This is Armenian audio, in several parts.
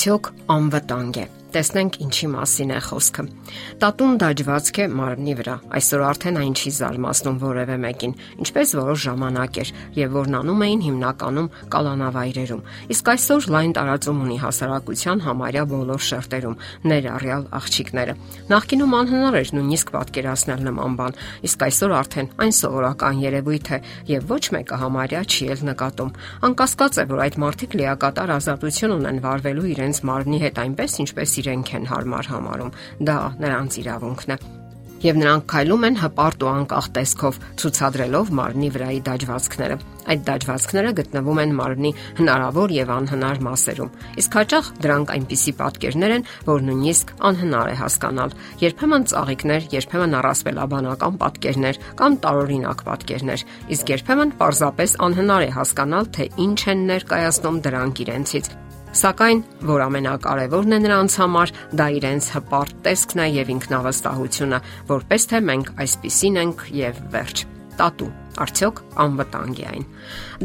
արդյոք անվտանգ է։ Տեսնենք ինչի մասին է խոսքը։ Տատուն դաջվածք է մարմնի վրա։ Այսօր արդեն այն չի զարմացնում որևէ մեկին, ինչպես որոշ ժամանակ էր, եւ որն անում էին հիմնականում կալանավայրերում։ Իսկ այսօր լայն տարածում ունի հասարակության համարյա բոլոր շերտերում, ներառյալ աղջիկները։ Նախկինում անհնար էր նույնիսկ պատկերացնել նման բան, իսկ այսօր արդեն այն սովորական երևույթ է եւ ոչ մեկը համարյա չի էլ նկատում։ Անկասկած է, որ այդ մարդիկ լիակատար ազատություն ունեն վարվելու իրենց մարմնի հետ այնպես, ինչպես իրենք են հարմար համարում։ Դա նրանց իրավունքն է եւ նրանք քայլում են հպարտ ու անկախ տեսքով ցուցադրելով մարմնի վրայի դաջվածքները։ Այդ դաջվածքները գտնվում են մարմնի հնարավոր եւ անհնար մասերում։ Իսկ հաճախ դրանք այնպիսի պատկերներ են, որ նույնիսկ անհնար է հասկանալ։ Երբեմն ծաղիկներ, երբեմն առասպելաբանական պատկերներ կամ տարօրինակ պատկերներ։ Իսկ երբեմն պարզապես անհնար է հասկանալ, թե ինչ են ներկայացնում դրանք իրենցից Սակայն, որ ամենակարևորն է նրանց համար, դա իրենց հպարտ տեսքն է եւ ինքնավստահությունը, որպես թե մենք այսպիսին ենք եւ վերջ. Տատու։ Արդյոք անվտանգ է այն։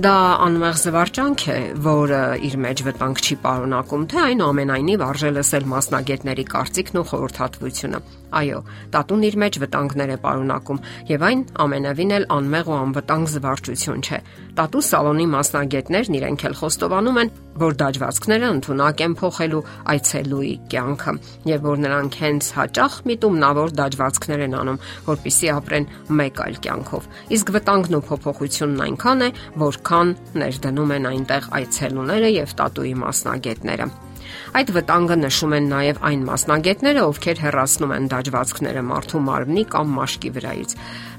Դա անմեղ զվարճանք է, որը իր մեջ վտանգ չի պարունակում, թե այն ամենայնիվ արժե լսել մասնագետների կարծիքն ու խորհրդատվությունը։ Այո, տատուն իր մեջ վտանգներ է պարունակում, եւ այն ամենևին էլ անմեղ ու անվտանգ զվարճություն չէ։ Տատու սալոնի մասնագետներն իրենք էլ խոստովանում են, որ դաջվածքները ընդունակ են փոխելու այցելուի կյանքը եւ որ նրանք հենց հաճախ միտումնավոր դաջվածքներ են անում, որpիսի ապրեն մեկ այլ կյանքով։ Իսկ վտանգն ու փոփոխությունն այնքան է, որքան ներդնում են այնտեղ այցելուները եւ տատուի մասնագետները։ Այդ վտանգը նշում են նաև այն մասնագետները, ովքեր հերացնում են դաջվածքները մարդու մարմնի կամ մաշկի վրայից։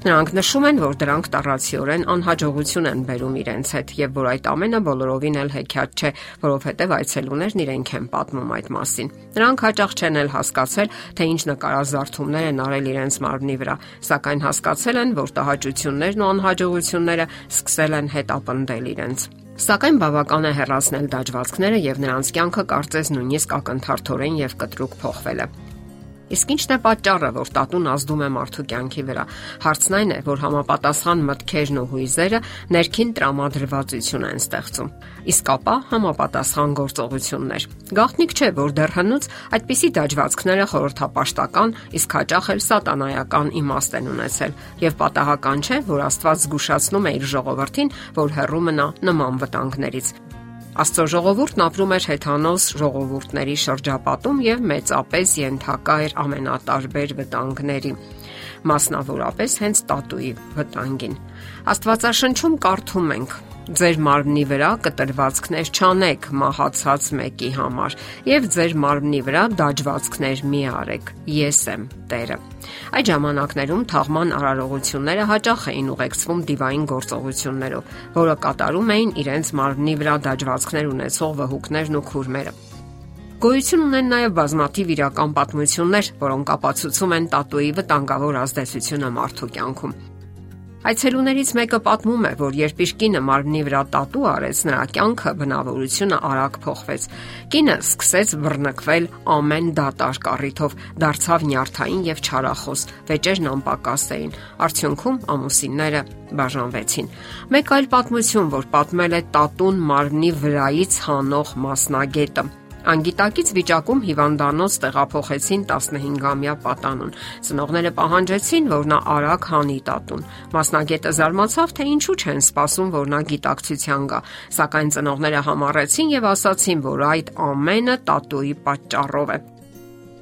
Նրանք նշում են, որ դրանք տառացիորեն անհաջողություն են բերում իրենց հետ եւ որ այդ ամենը բոլորովին էլ հեքիաթ չէ, որովհետեւ այցելուներն իրենք են պատմում այդ մասին։ Նրանք հաճախ չեն էլ հասկացել, թե ինչ նկարազարդումներ են արել իրենց մարմնի վրա, սակայն հասկացել են, որ տհաճություններն ու անհաջողությունները սկսել են հետապնդել իրենց։ Սակայն բավական է հեռացնել դաջվածքները եւ նրանց կյանքը կարծես նույնիսկ ակնթարթորեն եւ կտրուկ փոխվել է։ Իսկ ի՞նչն է պատճառը, որ տատուն ազդում է մարդու կյանքի վրա։ Հարցն այն է, որ համապատասխան մտքերն ու հույզերը ներքին տրամադրվածություն են ստեղծում։ Իսկ ապա համապատասխան գործողություններ։ Գաղտնիք չէ, որ դեռ հնուց այդպիսի դաջվածքները խորհրդապաշտական, իսկ հաճախ էլ սատանայական իմաստ են ունեցել, եւ պատահական չէ, որ Աստված զգուշացնում է իր ժողովրդին, որ հեռու մնա նման վտանգներից։ Աստծո ժողովուրդն ապրում էր հեթանոս ժողովուրդների շրջապատում եւ մեծապես ենթակա էր ամենատարբեր վտանգների մասնավորապես հենց տատուի վտանգին։ Աստվածաշնչում կարդում ենք. Ձեր մարմնի վրա կտրվածքներ չանեք մահացած մեկի համար եւ ձեր մարմնի վրա դաջվածքներ մի արեք։ Ես եմ Տերը։ Այդ ժամանակներում թաղման արարողությունները հաճախ էին ուղեկցվում դիվային գործողություններով, որը կատարում էին իրենց մարմնի վրա դաջվածքներ ունեցող վհուկներն ու քուրմերը։ Գոյություն ունեն նաև բազմաթիվ իրական պատմություններ, որոնք ապացուցում են տատուի վտանգավոր ազդեցությունը մարդու կյանքում։ Այցելուներից մեկը պատմում է, որ երբ իր կինը մարմնի վրա տատու արեց, նրա կյանքը բնավորությունը արագ փոխվեց։ Կինը սկսեց բռնկվել ամեն դատարկ առիթով, դարձավ նյարդային եւ չարախոս, վեճերն անպակաս էին։ Արդյունքում ամուսինները բաժանվեցին։ Մեկ այլ պատմություն, որ պատմել է տատուն մարմնի վրայից հանող մասնագետը Անգիտակից վիճակում հիվանդանոց տեղափոխեցին 15-ամյա պատանուն։ Ծնողները պահանջեցին, որ նա արագ հանի տատուն։ Մասնագետը զարմացավ, թե ինչու չեն սպասում, որ նա գիտակցության գա, սակայն ծնողները համառեցին եւ ասացին, որ այդ ամենը տատուի պատճառով է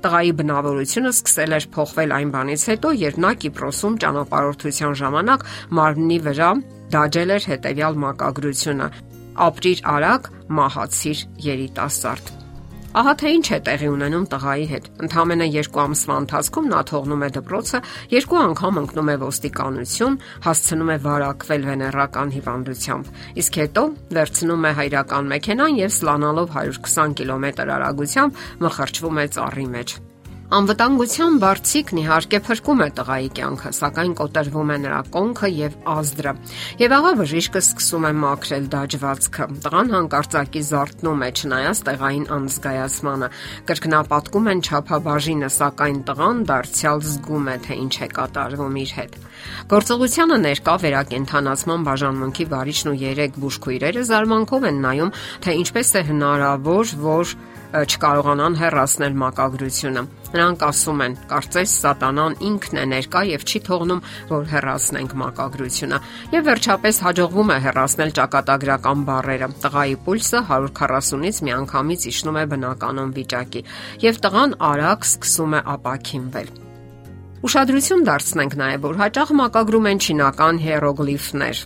տղայի բնավորությունը սկսել էր փոխվել այն բանից հետո, երբ նա Կիպրոսում ճանապարհորդության ժամանակ մարմնի վրա դաջել էր հետևյալ մակագրությունը. ապրիր արագ, մահացիր երիտասարդ։ Ահա թե ինչ է տեղի ունենում տղայի հետ։ Ընթամենը 2 ամսվա ընթացքում նա թողնում է դպրոցը, երկու անգամ ընկնում է ոստիկանություն, հասցնում է վարակվել վեներական հիվանդությամբ։ Իսկ հետո վերցնում է հայրական մեքենան եւ սլանալով 120 կիլոմետր արագությամբ մխրճվում է ծառի մեջ։ Անվտանգության բարձիկն իհարկե փրկում է տղայի կյանքը, սակայն կոտրվում է նրա կոնքը եւ ազդրը։ Եվ աղա բժիշկը սկսում է մաքրել դաջվածքը։ Տղան հանկարծակի զարթնում է, չնայած տեղային անզգայացմանը։ Կրկնապատկում են ճափաբաժինը, սակայն տղան դարձյալ զգում է, թե ինչ է կատարվում իր հետ։ Գործողությանը ներկա վերակենդանացման բաժանմունքի վարիչն ու երեք բուժքույրերը զարմանքով են նայում, թե ինչպես է հնարավոր, որ չկարողանան հեռացնել մակագրությունը։ Նրանք ասում են, կարծես սատանան ինքն է ներկա եւ չի թողնում, որ հեռացնենք մակագրությունը։ Եվ վերջապես հաջողվում է հեռացնել ճակատագրական բարերը։ Տղայի պուլսը 140-ից միանգամից իջնում է բնականon վիճակի, եւ տղան արագ սկսում է ապակինվել։ Ուշադրություն դարձնենք նաև, որ հաճախ մակագրում են չինական հիերոգլիֆներ,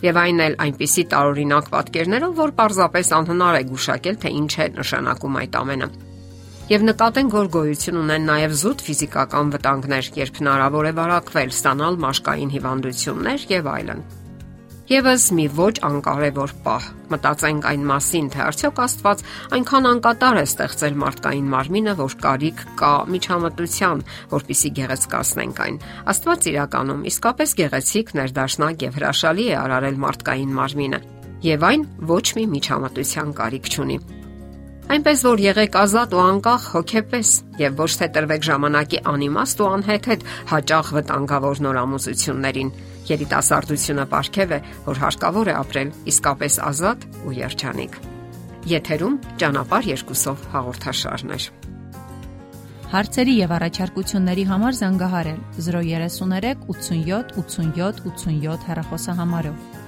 Եվ այն էլ այնպիսի տարօրինակ պատկերներով, որ պարզապես անհնար է գուշակել, թե ինչ է նշանակում այդ ամենը։ Եվ նկատենք, որ գոյություն ունեն նաև զուտ ֆիզիկական վտանգներ, երբ հնարավոր է վարակվել, ստանալ մաշկային հիվանդություններ եւ այլն։ Եվս մի ոչ անկարևոր պահ։ Մտածենք այն մասին, թե արդյոք Աստված այնքան անկատար է ստեղծել մարդկային մարմինը, որ կարիք կա միջամտության, որpիսի գեղեցկացնենք այն։ Աստված իրականում իսկապես գեղեցիկ, ներդաշնակ եւ հրաշալի է արարել մարդկային մարմինը, եւ այն ոչ մի միջամտության կարիք չունի։ Այնպես որ եղեք ազատ ու անկախ հոգեպես եւ ոչ թե տրվեք ժամանակի անիմաստ ու անհեթեթ հաճախ վտանգավոր նորամուծություններին Երիտասարդությունը ապարքև է, որ հարկավոր է ապրել իսկապես ազատ ու երջանիկ։ Եթերում ճանապար երկուսով հաղորդաշարներ։ Հարցերի եւ առաջարկությունների համար զանգահարել 033 87 87 87 հեռախոսահամարով։